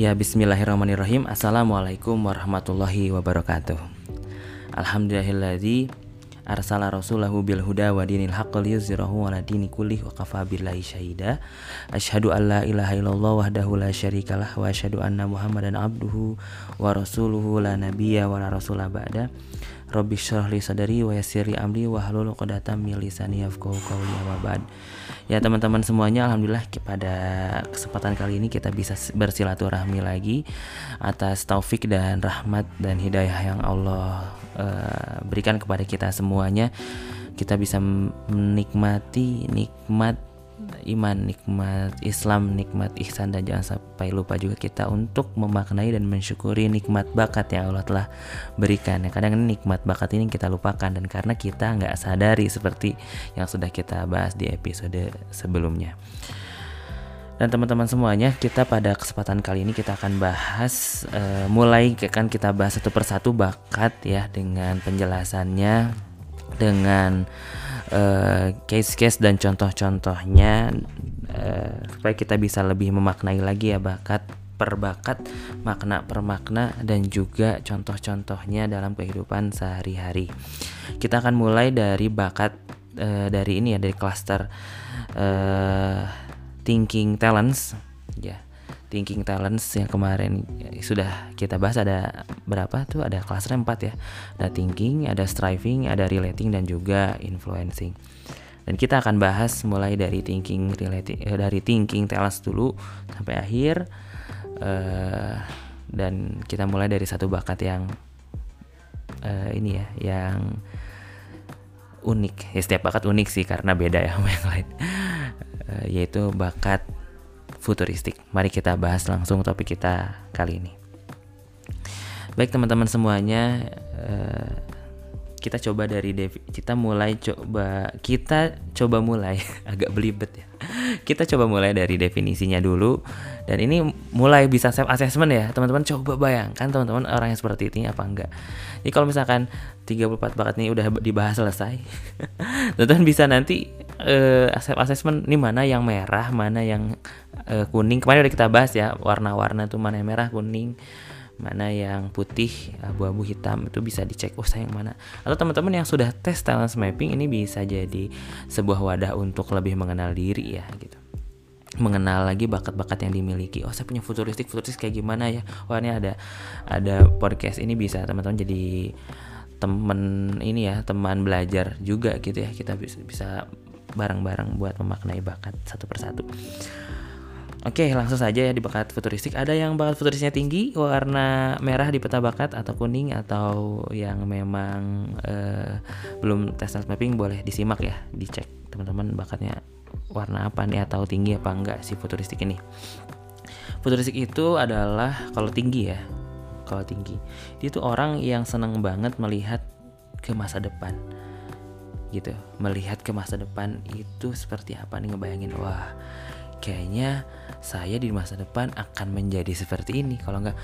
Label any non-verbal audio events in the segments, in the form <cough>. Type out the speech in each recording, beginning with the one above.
Ya bismillahirrahmanirrahim. Assalamualaikum warahmatullahi wabarakatuh. Alhamdulillahilladzi arsala rasulahu bil huda wa dinil haqq liyuzhirahu ala dini kullih wa kafa billahi syahida. Asyhadu an la ilaha illallah wahdahu la syarikalah wa asyhadu anna muhammadan abduhu wa rasuluhu la nabiyya wa la rasula ba'da Rabbi syrah li sadari wa yassir li amri 'uqdatam min lisani yafqahu. Ya teman-teman semuanya alhamdulillah pada kesempatan kali ini kita bisa bersilaturahmi lagi atas taufik dan rahmat dan hidayah yang Allah uh, berikan kepada kita semuanya. Kita bisa menikmati nikmat iman, nikmat Islam, nikmat ihsan dan jangan sampai lupa juga kita untuk memaknai dan mensyukuri nikmat bakat yang Allah telah berikan. Ya, kadang nikmat bakat ini kita lupakan dan karena kita nggak sadari seperti yang sudah kita bahas di episode sebelumnya. Dan teman-teman semuanya, kita pada kesempatan kali ini kita akan bahas uh, mulai kan kita bahas satu persatu bakat ya dengan penjelasannya dengan Eh, case-case dan contoh-contohnya uh, supaya kita bisa lebih memaknai lagi ya bakat per bakat, makna per makna dan juga contoh-contohnya dalam kehidupan sehari-hari. Kita akan mulai dari bakat uh, dari ini ya dari cluster uh, thinking talents ya Thinking Talents yang kemarin sudah kita bahas ada berapa tuh? Ada kelas 4 ya. Ada thinking ada striving ada relating dan juga influencing. Dan kita akan bahas mulai dari thinking relating eh, dari thinking talents dulu sampai akhir uh, dan kita mulai dari satu bakat yang uh, ini ya yang unik. Ya setiap bakat unik sih karena beda ya sama yang lain. <laughs> Yaitu bakat futuristik. Mari kita bahas langsung topik kita kali ini. Baik teman-teman semuanya, uh, kita coba dari Devi, kita mulai coba kita coba mulai <laughs> agak belibet ya. Kita coba mulai dari definisinya dulu dan ini mulai bisa self assessment ya. Teman-teman coba bayangkan teman-teman orang yang seperti ini apa enggak. Jadi kalau misalkan 34 bakat ini udah dibahas selesai, <laughs> teman-teman bisa nanti uh, self assessment ini mana yang merah, mana yang uh, kuning. Kemarin udah kita bahas ya warna-warna tuh mana yang merah, kuning mana yang putih abu-abu hitam itu bisa dicek oh saya yang mana. Atau teman-teman yang sudah tes talent mapping ini bisa jadi sebuah wadah untuk lebih mengenal diri ya gitu. Mengenal lagi bakat-bakat yang dimiliki. Oh saya punya futuristik futuristik kayak gimana ya? Wah oh, ini ada ada podcast ini bisa teman-teman jadi teman ini ya teman belajar juga gitu ya. Kita bisa bisa bareng-bareng buat memaknai bakat satu persatu Oke, langsung saja ya di bakat futuristik. Ada yang bakat futurisnya tinggi, warna merah di peta bakat atau kuning atau yang memang uh, belum tes mapping boleh disimak ya, dicek teman-teman bakatnya warna apa nih atau tinggi apa enggak si futuristik ini. Futuristik itu adalah kalau tinggi ya, kalau tinggi. Dia tuh orang yang seneng banget melihat ke masa depan gitu melihat ke masa depan itu seperti apa nih ngebayangin wah kayaknya saya di masa depan akan menjadi seperti ini. Kalau enggak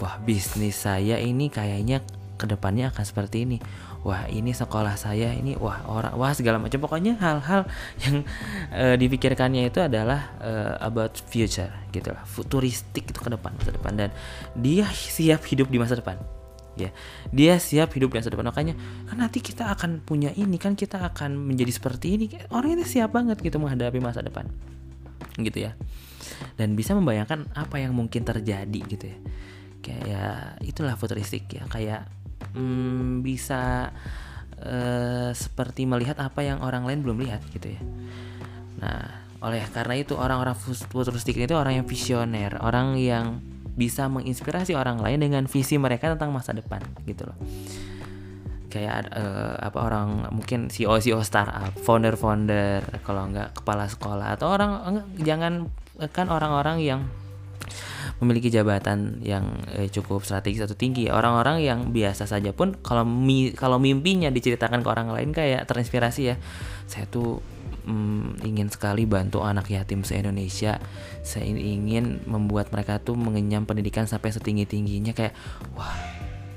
wah bisnis saya ini kayaknya ke depannya akan seperti ini. Wah ini sekolah saya ini wah orang wah segala macam. Pokoknya hal-hal yang uh, dipikirkannya itu adalah uh, about future gitu lah futuristik itu ke depan masa depan. Dan dia siap hidup di masa depan ya. Dia siap hidup masa depan. Makanya kan nanti kita akan punya ini kan kita akan menjadi seperti ini. Orang ini siap banget gitu menghadapi masa depan. Gitu ya. Dan bisa membayangkan apa yang mungkin terjadi gitu ya. Kayak itulah futuristik ya. Kayak hmm, bisa uh, seperti melihat apa yang orang lain belum lihat gitu ya. Nah oleh karena itu orang-orang futuristik itu orang yang visioner. Orang yang bisa menginspirasi orang lain dengan visi mereka tentang masa depan gitu loh. Kayak uh, apa orang mungkin CEO CEO startup, founder founder, kalau enggak kepala sekolah atau orang enggak, jangan kan orang-orang yang memiliki jabatan yang eh, cukup strategis atau tinggi orang-orang yang biasa saja pun kalau mi kalau mimpinya diceritakan ke orang lain kayak terinspirasi ya. Saya tuh mm, ingin sekali bantu anak yatim se Indonesia saya ingin membuat mereka tuh mengenyam pendidikan sampai setinggi tingginya kayak wah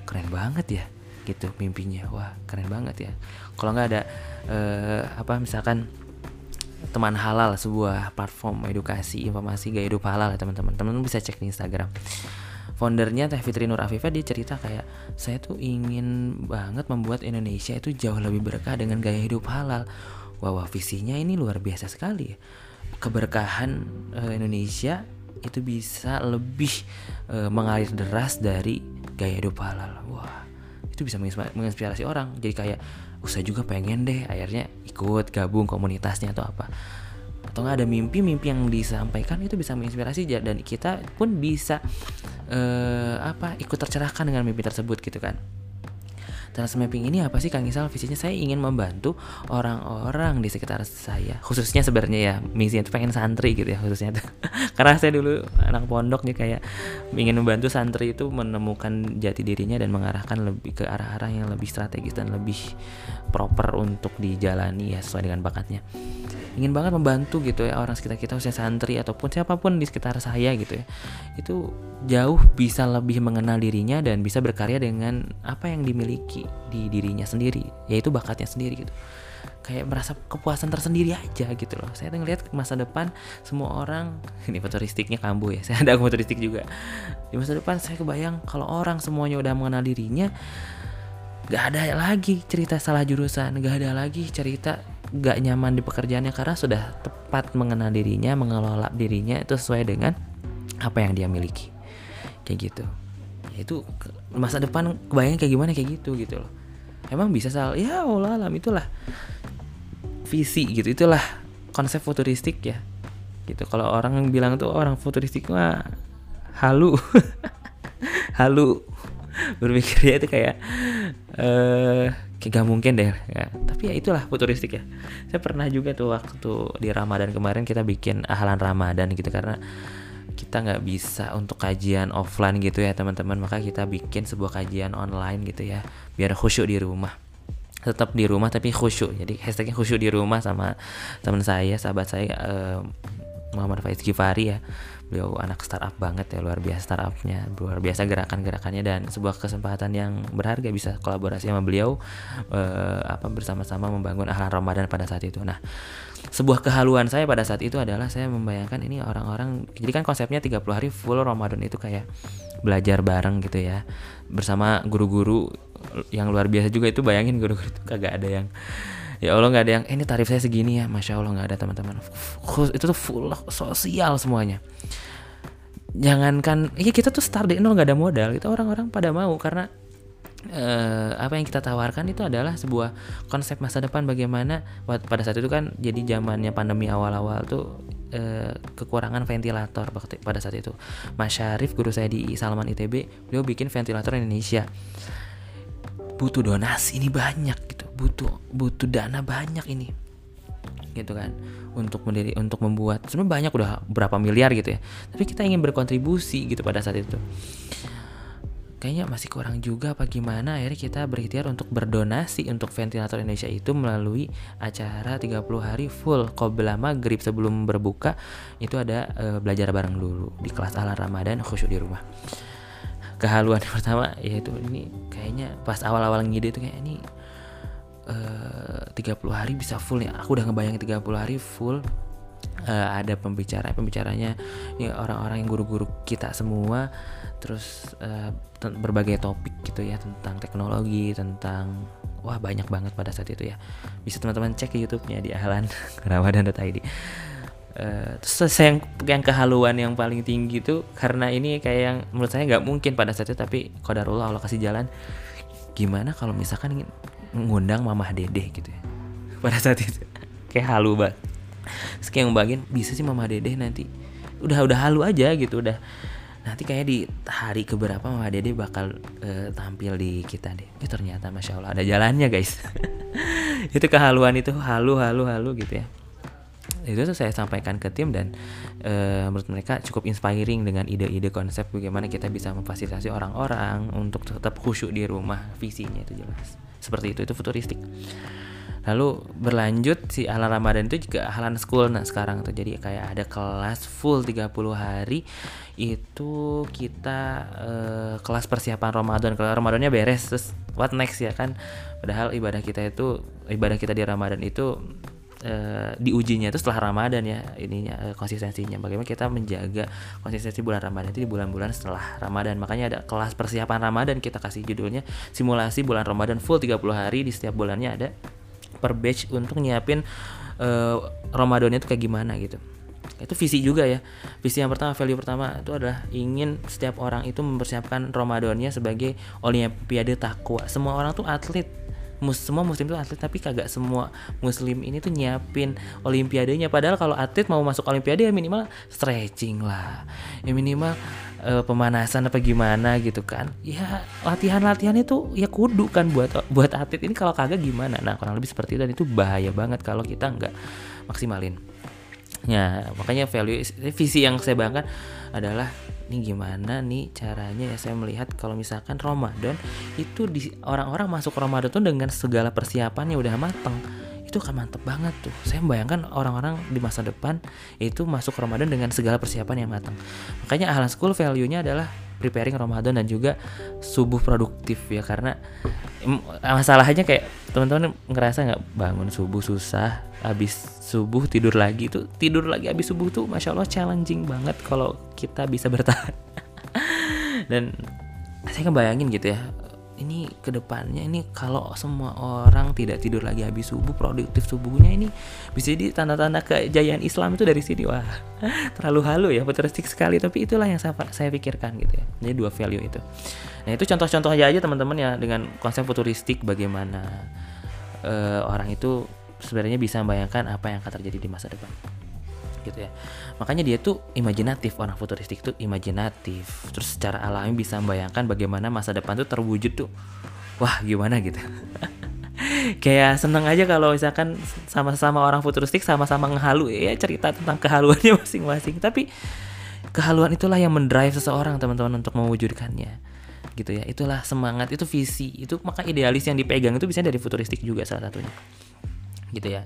keren banget ya gitu mimpinya. Wah keren banget ya. Kalau nggak ada uh, apa misalkan teman halal sebuah platform edukasi informasi gaya hidup halal ya teman-teman. Teman-teman bisa cek di Instagram. Foundernya Teh Fitri Nur Afifah dia cerita kayak saya tuh ingin banget membuat Indonesia itu jauh lebih berkah dengan gaya hidup halal wah, visinya ini luar biasa sekali keberkahan uh, Indonesia itu bisa lebih uh, mengalir deras dari gaya hidup halal. Wah, itu bisa menginspirasi orang. Jadi kayak, usah juga pengen deh akhirnya ikut gabung komunitasnya atau apa. Atau nggak ada mimpi-mimpi yang disampaikan itu bisa menginspirasi dan kita pun bisa uh, apa ikut tercerahkan dengan mimpi tersebut gitu kan. Transmapping ini apa sih Kang Isal? Visinya saya ingin membantu orang-orang di sekitar saya. Khususnya sebenarnya ya misinya itu pengen santri gitu ya khususnya tuh. <laughs> Karena saya dulu anak pondok nih kayak ingin membantu santri itu menemukan jati dirinya dan mengarahkan lebih ke arah-arah yang lebih strategis dan lebih proper untuk dijalani ya sesuai dengan bakatnya ingin banget membantu gitu ya orang sekitar kita usia santri ataupun siapa pun di sekitar saya gitu ya. Itu jauh bisa lebih mengenal dirinya dan bisa berkarya dengan apa yang dimiliki di dirinya sendiri yaitu bakatnya sendiri gitu. Kayak merasa kepuasan tersendiri aja gitu loh. Saya ngeliat masa depan semua orang <laughs> ini futuristiknya kambuh ya <laughs> saya ada futuristik juga. Di masa depan saya kebayang kalau orang semuanya udah mengenal dirinya gak ada lagi cerita salah jurusan gak ada lagi cerita gak nyaman di pekerjaannya karena sudah tepat mengenal dirinya mengelola dirinya itu sesuai dengan apa yang dia miliki. Kayak gitu. Ya itu masa depan kebayang kayak gimana kayak gitu gitu loh. Emang bisa salah ya Allah alam itulah visi gitu itulah konsep futuristik ya. Gitu kalau orang bilang tuh orang futuristik mah halu. <laughs> Halu. Berpikirnya itu kayak eh uh, gak mungkin deh ya. tapi ya itulah futuristik ya. Saya pernah juga tuh waktu di Ramadan kemarin kita bikin ahlan Ramadan gitu karena kita nggak bisa untuk kajian offline gitu ya teman-teman. Maka kita bikin sebuah kajian online gitu ya biar khusyuk di rumah. Tetap di rumah tapi khusyuk. Jadi hashtagnya khusyuk di rumah sama teman saya sahabat saya uh, Muhammad Faiz Gifari ya. Beliau anak startup banget ya luar biasa startupnya luar biasa gerakan-gerakannya dan sebuah kesempatan yang berharga bisa kolaborasi sama beliau uh, apa bersama-sama membangun ahlan Ramadan pada saat itu. Nah sebuah kehaluan saya pada saat itu adalah saya membayangkan ini orang-orang jadi kan konsepnya 30 hari full Ramadan itu kayak belajar bareng gitu ya bersama guru-guru yang luar biasa juga itu bayangin guru-guru itu kagak ada yang ya Allah nggak ada yang eh, ini tarif saya segini ya. Masya Allah nggak ada teman-teman. Itu tuh full sosial semuanya. Jangankan ya kita tuh start dari nol nggak ada modal. Itu orang-orang pada mau karena uh, apa yang kita tawarkan itu adalah sebuah konsep masa depan bagaimana pada saat itu kan jadi zamannya pandemi awal-awal tuh uh, kekurangan ventilator pada saat itu. Mas Syarif guru saya di Salman ITB beliau bikin ventilator Indonesia butuh donasi ini banyak gitu. Butuh butuh dana banyak ini. Gitu kan. Untuk mendiri untuk membuat. Sebenarnya banyak udah berapa miliar gitu ya. Tapi kita ingin berkontribusi gitu pada saat itu. Kayaknya masih kurang juga apa gimana? Akhirnya kita berikhtiar untuk berdonasi untuk ventilator Indonesia itu melalui acara 30 hari full Qobla Maghrib sebelum berbuka. Itu ada uh, belajar bareng dulu di kelas ala Ramadan khusyuk di rumah kehaluan yang pertama yaitu ini kayaknya pas awal-awal ngide itu kayak ini uh, eh, 30 hari bisa full ya aku udah ngebayangin 30 hari full. Uh, ada pembicara pembicaranya ya orang-orang yang guru-guru kita semua. Terus uh, berbagai topik gitu ya tentang teknologi tentang wah banyak banget pada saat itu ya. Bisa teman-teman cek ke YouTube-nya di ahlan <laughs> ramadan.id Uh, terus saya yang, yang kehaluan yang paling tinggi itu karena ini kayak yang menurut saya nggak mungkin pada saat itu tapi kodarullah Allah kasih jalan. Gimana kalau misalkan ngundang mamah dede gitu ya? <laughs> Pada saat itu. Kayak halu banget terus kayak bagian bisa sih mamah dede nanti. Udah udah halu aja gitu udah. Nanti kayak di hari keberapa Mama Dede bakal uh, tampil di kita deh. Itu ternyata masya Allah ada jalannya guys. <laughs> itu kehaluan itu halu halu halu gitu ya itu saya sampaikan ke tim dan e, menurut mereka cukup inspiring dengan ide-ide konsep bagaimana kita bisa memfasilitasi orang-orang untuk tetap khusyuk di rumah visinya itu jelas. Seperti itu itu futuristik. Lalu berlanjut si ala Ramadan itu juga halan school nah sekarang tuh. Jadi kayak ada kelas full 30 hari itu kita uh, kelas persiapan Ramadan. Kalau Ramadannya beres terus what next ya kan? Padahal ibadah kita itu ibadah kita di Ramadan itu uh, diujinya itu setelah Ramadan ya ininya uh, konsistensinya. Bagaimana kita menjaga konsistensi bulan Ramadan itu di bulan-bulan setelah Ramadan. Makanya ada kelas persiapan Ramadan kita kasih judulnya simulasi bulan Ramadan full 30 hari. Di setiap bulannya ada per batch untuk nyiapin uh, Ramadannya itu kayak gimana gitu. Itu visi juga ya. Visi yang pertama value pertama itu adalah ingin setiap orang itu mempersiapkan Ramadannya sebagai olimpiade takwa. Semua orang tuh atlet mus semua muslim itu atlet tapi kagak semua muslim ini tuh nyiapin olimpiadenya. Padahal kalau atlet mau masuk olimpiade ya minimal stretching lah. Ya minimal uh, pemanasan apa gimana gitu kan. Ya latihan-latihan itu ya kudu kan buat buat atlet ini kalau kagak gimana. Nah kurang lebih seperti itu. Dan itu bahaya banget kalau kita nggak maksimalin ya makanya value visi yang saya bayangkan adalah ini gimana nih caranya ya? Saya melihat kalau misalkan Ramadan itu di orang-orang masuk Ramadan tuh dengan segala persiapannya udah mateng itu akan mantep banget tuh. Saya membayangkan orang-orang di masa depan itu masuk Ramadan dengan segala persiapan yang matang. Makanya ahlan school value-nya adalah preparing Ramadan dan juga subuh produktif ya karena masalahnya kayak teman-teman ngerasa nggak bangun subuh susah habis subuh tidur lagi tuh tidur lagi habis subuh tuh masya Allah challenging banget kalau kita bisa bertahan. <laughs> Dan saya ngebayangin gitu ya ini ke depannya ini kalau semua orang tidak tidur lagi habis subuh produktif subuhnya ini bisa jadi tanda-tanda kejayaan Islam itu dari sini. Wah <laughs> terlalu halu ya futuristik sekali. Tapi itulah yang saya, saya pikirkan gitu ya. Jadi dua value itu. Nah itu contoh-contoh aja aja teman-teman ya dengan konsep futuristik bagaimana uh, orang itu sebenarnya bisa membayangkan apa yang akan terjadi di masa depan gitu ya. Makanya dia tuh imajinatif orang futuristik tuh imajinatif. Terus secara alami bisa membayangkan bagaimana masa depan tuh terwujud tuh. Wah gimana gitu. <laughs> Kayak seneng aja kalau misalkan sama-sama orang futuristik sama-sama ngehalu. Ya cerita tentang kehaluannya <laughs> masing-masing. Tapi kehaluan itulah yang mendrive seseorang teman-teman untuk mewujudkannya. Gitu ya. Itulah semangat itu visi. Itu maka idealis yang dipegang itu bisa dari futuristik juga salah satunya. Gitu ya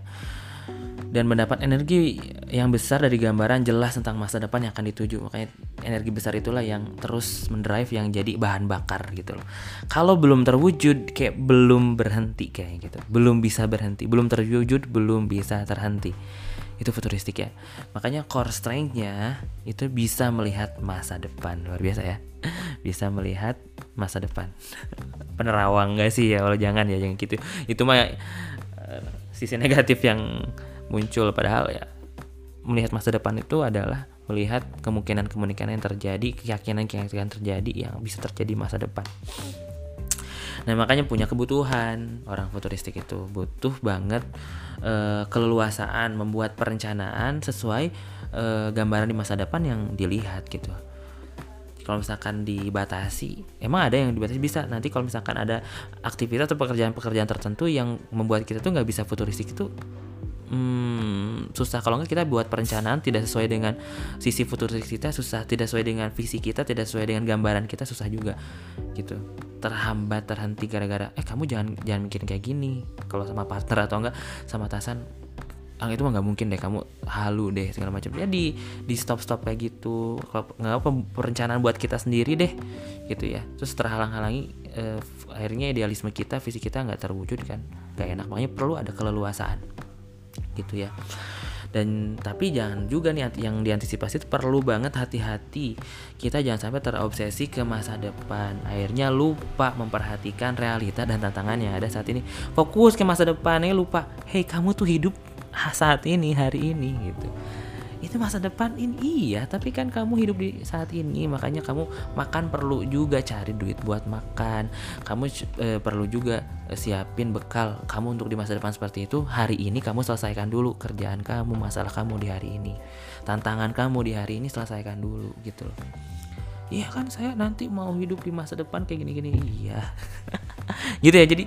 dan mendapat energi yang besar dari gambaran jelas tentang masa depan yang akan dituju. Makanya energi besar itulah yang terus mendrive yang jadi bahan bakar gitu loh. Kalau belum terwujud kayak belum berhenti kayak gitu. Belum bisa berhenti. Belum terwujud belum bisa terhenti. Itu futuristik ya. Makanya core strength-nya itu bisa melihat masa depan. Luar biasa ya. <laughs> Bisa melihat masa depan. <laughs> Penerawang gak sih ya? Kalau jangan ya jangan gitu. Itu mah uh, sisi negatif yang muncul padahal ya melihat masa depan itu adalah melihat kemungkinan-kemungkinan yang terjadi, keyakinan-keyakinan terjadi yang bisa terjadi masa depan. Nah makanya punya kebutuhan orang futuristik itu butuh banget e, keleluasaan membuat perencanaan sesuai e, gambaran di masa depan yang dilihat gitu. Kalau misalkan dibatasi, emang ada yang dibatasi? Bisa. Nanti kalau misalkan ada aktivitas atau pekerjaan-pekerjaan tertentu yang membuat kita tuh nggak bisa futuristik itu hmm, susah. Kalau nggak kita buat perencanaan tidak sesuai dengan sisi futuristik kita susah. Tidak sesuai dengan visi kita tidak sesuai dengan gambaran kita susah juga. Gitu. Terhambat terhenti gara-gara eh kamu jangan jangan mikirin kayak gini. Kalau sama partner atau enggak sama atasan ah itu mah nggak mungkin deh kamu halu deh segala macam. Ya di di stop stop kayak gitu nggak apa perencanaan buat kita sendiri deh gitu ya. Terus terhalang-halangi eh, akhirnya idealisme kita visi kita nggak terwujud kan. Gak enak makanya perlu ada keleluasaan gitu ya. Dan tapi jangan juga nih yang diantisipasi perlu banget hati-hati. Kita jangan sampai terobsesi ke masa depan. Akhirnya lupa memperhatikan realita dan tantangan yang ada saat ini. Fokus ke masa depannya lupa hei kamu tuh hidup saat ini hari ini gitu. Itu masa depan ini iya tapi kan kamu hidup di saat ini makanya kamu makan perlu juga cari duit buat makan. Kamu e, perlu juga siapin bekal kamu untuk di masa depan seperti itu. Hari ini kamu selesaikan dulu kerjaan kamu masalah kamu di hari ini. Tantangan kamu di hari ini selesaikan dulu gitu loh iya kan saya nanti mau hidup di masa depan kayak gini-gini. Iya. <laughs> Gitu ya jadi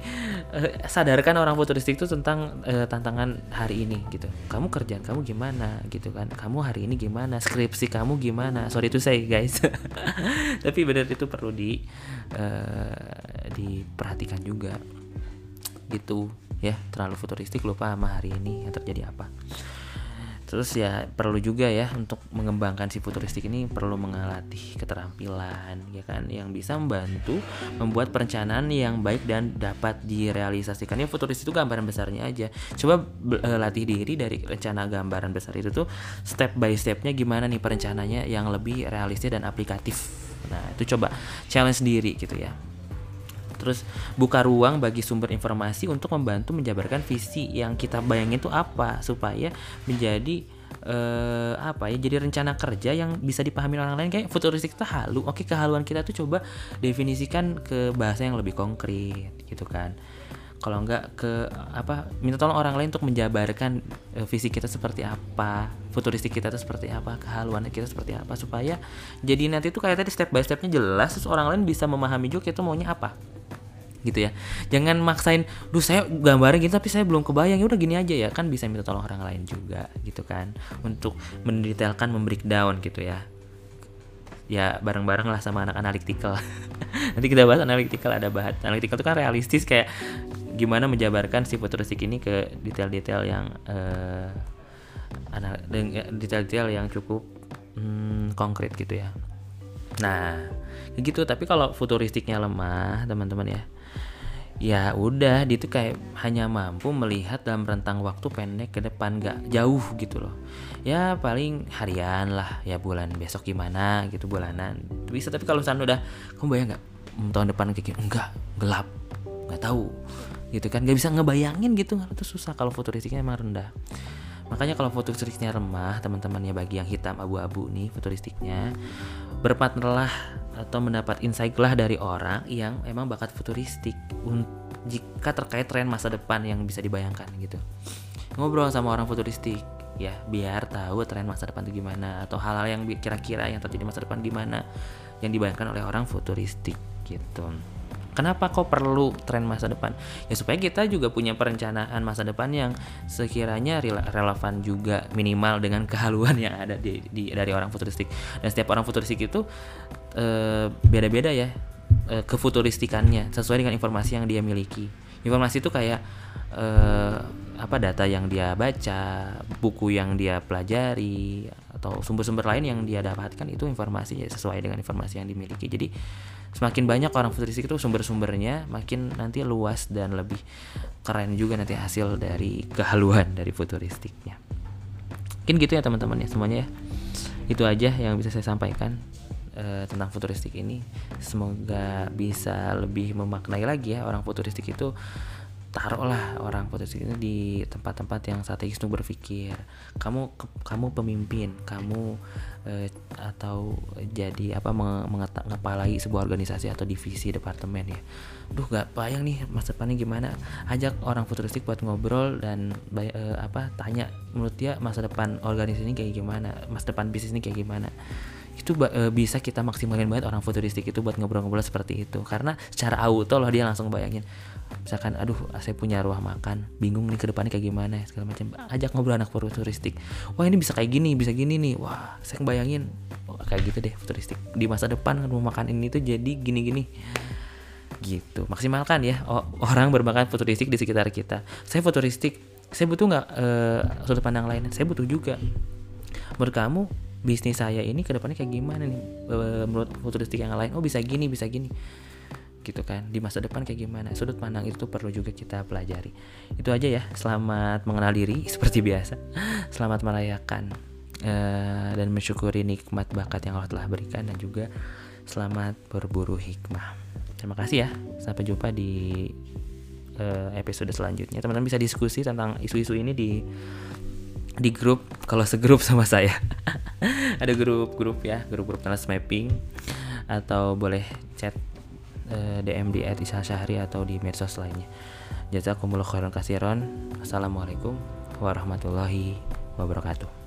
uh, sadarkan orang futuristik itu tentang uh, tantangan hari ini gitu. Kamu kerjaan kamu gimana gitu kan? Kamu hari ini gimana? Skripsi kamu gimana? Sorry itu saya guys. <laughs> Tapi benar itu perlu di uh, diperhatikan juga. Gitu ya. Terlalu futuristik lupa sama hari ini yang terjadi apa terus ya perlu juga ya untuk mengembangkan si futuristik ini perlu mengelatih keterampilan ya kan yang bisa membantu membuat perencanaan yang baik dan dapat direalisasikan. Ya futuristik itu gambaran besarnya aja. Coba uh, latih diri dari rencana gambaran besar itu tuh step by stepnya gimana nih perencananya yang lebih realistis dan aplikatif. Nah itu coba challenge sendiri gitu ya terus buka ruang bagi sumber informasi untuk membantu menjabarkan visi yang kita bayangin itu apa supaya menjadi uh, apa ya jadi rencana kerja yang bisa dipahami orang lain. Kayak futuristik itu halu. Oke kehaluan kita tuh coba definisikan ke bahasa yang lebih konkret gitu kan. Kalau enggak ke apa minta tolong orang lain untuk menjabarkan uh, visi kita seperti apa futuristik kita itu seperti apa kehaluan kita seperti apa supaya jadi nanti tuh kayak tadi step by stepnya jelas terus orang lain bisa memahami juga kita maunya apa gitu ya. Jangan maksain duh saya gambarnya gitu tapi saya belum kebayang. Ya udah gini aja ya kan bisa minta tolong orang lain juga gitu kan untuk mendetailkan membreakdown gitu ya. Ya bareng-bareng lah sama anak analytical. <laughs> Nanti kita bahas analytical ada bahas. Analytical itu kan realistis kayak gimana menjabarkan si futuristik ini ke detail-detail yang uh, detail-detail yang cukup hmm, konkret gitu ya. Nah gitu. Tapi kalau futuristiknya lemah teman-teman ya ya udah dia tuh kayak hanya mampu melihat dalam rentang waktu pendek ke depan gak jauh gitu loh. Ya paling harian lah ya bulan besok gimana gitu bulanan. Bisa tapi kalau misalnya udah kamu bayang nggak? Hmm, tahun depan kayak gini enggak gelap nggak tahu gitu kan nggak bisa ngebayangin gitu itu susah kalau futuristiknya emang rendah. Makanya kalau futuristiknya remah teman-teman ya bagi yang hitam abu-abu nih futuristiknya berpartnerlah atau mendapat insight lah dari orang yang emang bakat futuristik jika terkait tren masa depan yang bisa dibayangkan gitu. Ngobrol sama orang futuristik ya biar tahu tren masa depan itu gimana atau hal-hal yang kira-kira yang terjadi masa depan gimana yang dibayangkan oleh orang futuristik gitu Kenapa kok perlu tren masa depan? Ya supaya kita juga punya perencanaan masa depan yang sekiranya relevan juga minimal dengan <laughs> kehaluan yang ada di, di dari orang futuristik. Dan setiap orang futuristik itu beda beda-beda ya e, kefuturistikannya sesuai dengan informasi yang dia miliki. Informasi itu kayak e, apa data yang dia baca, buku yang dia pelajari atau sumber-sumber lain yang dia dapatkan itu informasi ya sesuai dengan informasi yang dimiliki. Jadi semakin banyak orang futuristik itu sumber-sumbernya makin nanti luas dan lebih keren juga nanti hasil dari kehaluan dari futuristiknya mungkin gitu ya teman-teman ya semuanya ya. Itu aja yang bisa saya sampaikan uh, tentang futuristik ini. Semoga bisa lebih memaknai lagi ya orang futuristik itu taruhlah orang potensi ini di tempat-tempat yang strategis untuk berpikir. Kamu ke, kamu pemimpin kamu eh, atau jadi apa mengepalai sebuah organisasi atau divisi departemen ya. Duh gak bayang nih masa depannya gimana. Ajak orang futuristik buat ngobrol dan eh, apa tanya menurut dia masa depan organisasi ini kayak gimana masa depan bisnis ini kayak gimana. Itu e, bisa kita maksimalin banget orang futuristik itu buat ngobrol-ngobrol seperti itu. Karena secara auto loh dia langsung bayangin misalkan aduh saya punya ruang makan bingung nih ke depannya kayak gimana segala macam. Ajak ngobrol anak futuristik. Wah ini bisa kayak gini bisa gini nih. Wah saya bayangin oh, kayak gitu deh futuristik. Di masa depan rumah makan ini tuh jadi gini-gini. Gitu. Maksimalkan ya orang berbakat futuristik di sekitar kita. Saya futuristik saya butuh nggak uh, sudut pandang lain saya butuh juga. Menurut kamu bisnis saya ini ke depannya kayak gimana nih? Uh, menurut futuristik yang lain oh bisa gini bisa gini gitu kan di masa depan kayak gimana. Sudut pandang itu perlu juga kita pelajari. Itu aja ya selamat mengenal diri <laughs> seperti biasa. Selamat merayakan uh, dan mensyukuri nikmat bakat yang Allah telah berikan dan juga selamat berburu hikmah. Terima kasih ya sampai jumpa di uh, episode selanjutnya. Teman-teman bisa diskusi tentang isu-isu ini di di grup kalau segrup sama saya. <laughs> Ada grup-grup ya grup-grup kelas mapping atau boleh chat eh, DM di Etisa Syahri atau di medsos lainnya. Jazakumullah khairan kasiron. Assalamualaikum warahmatullahi wabarakatuh.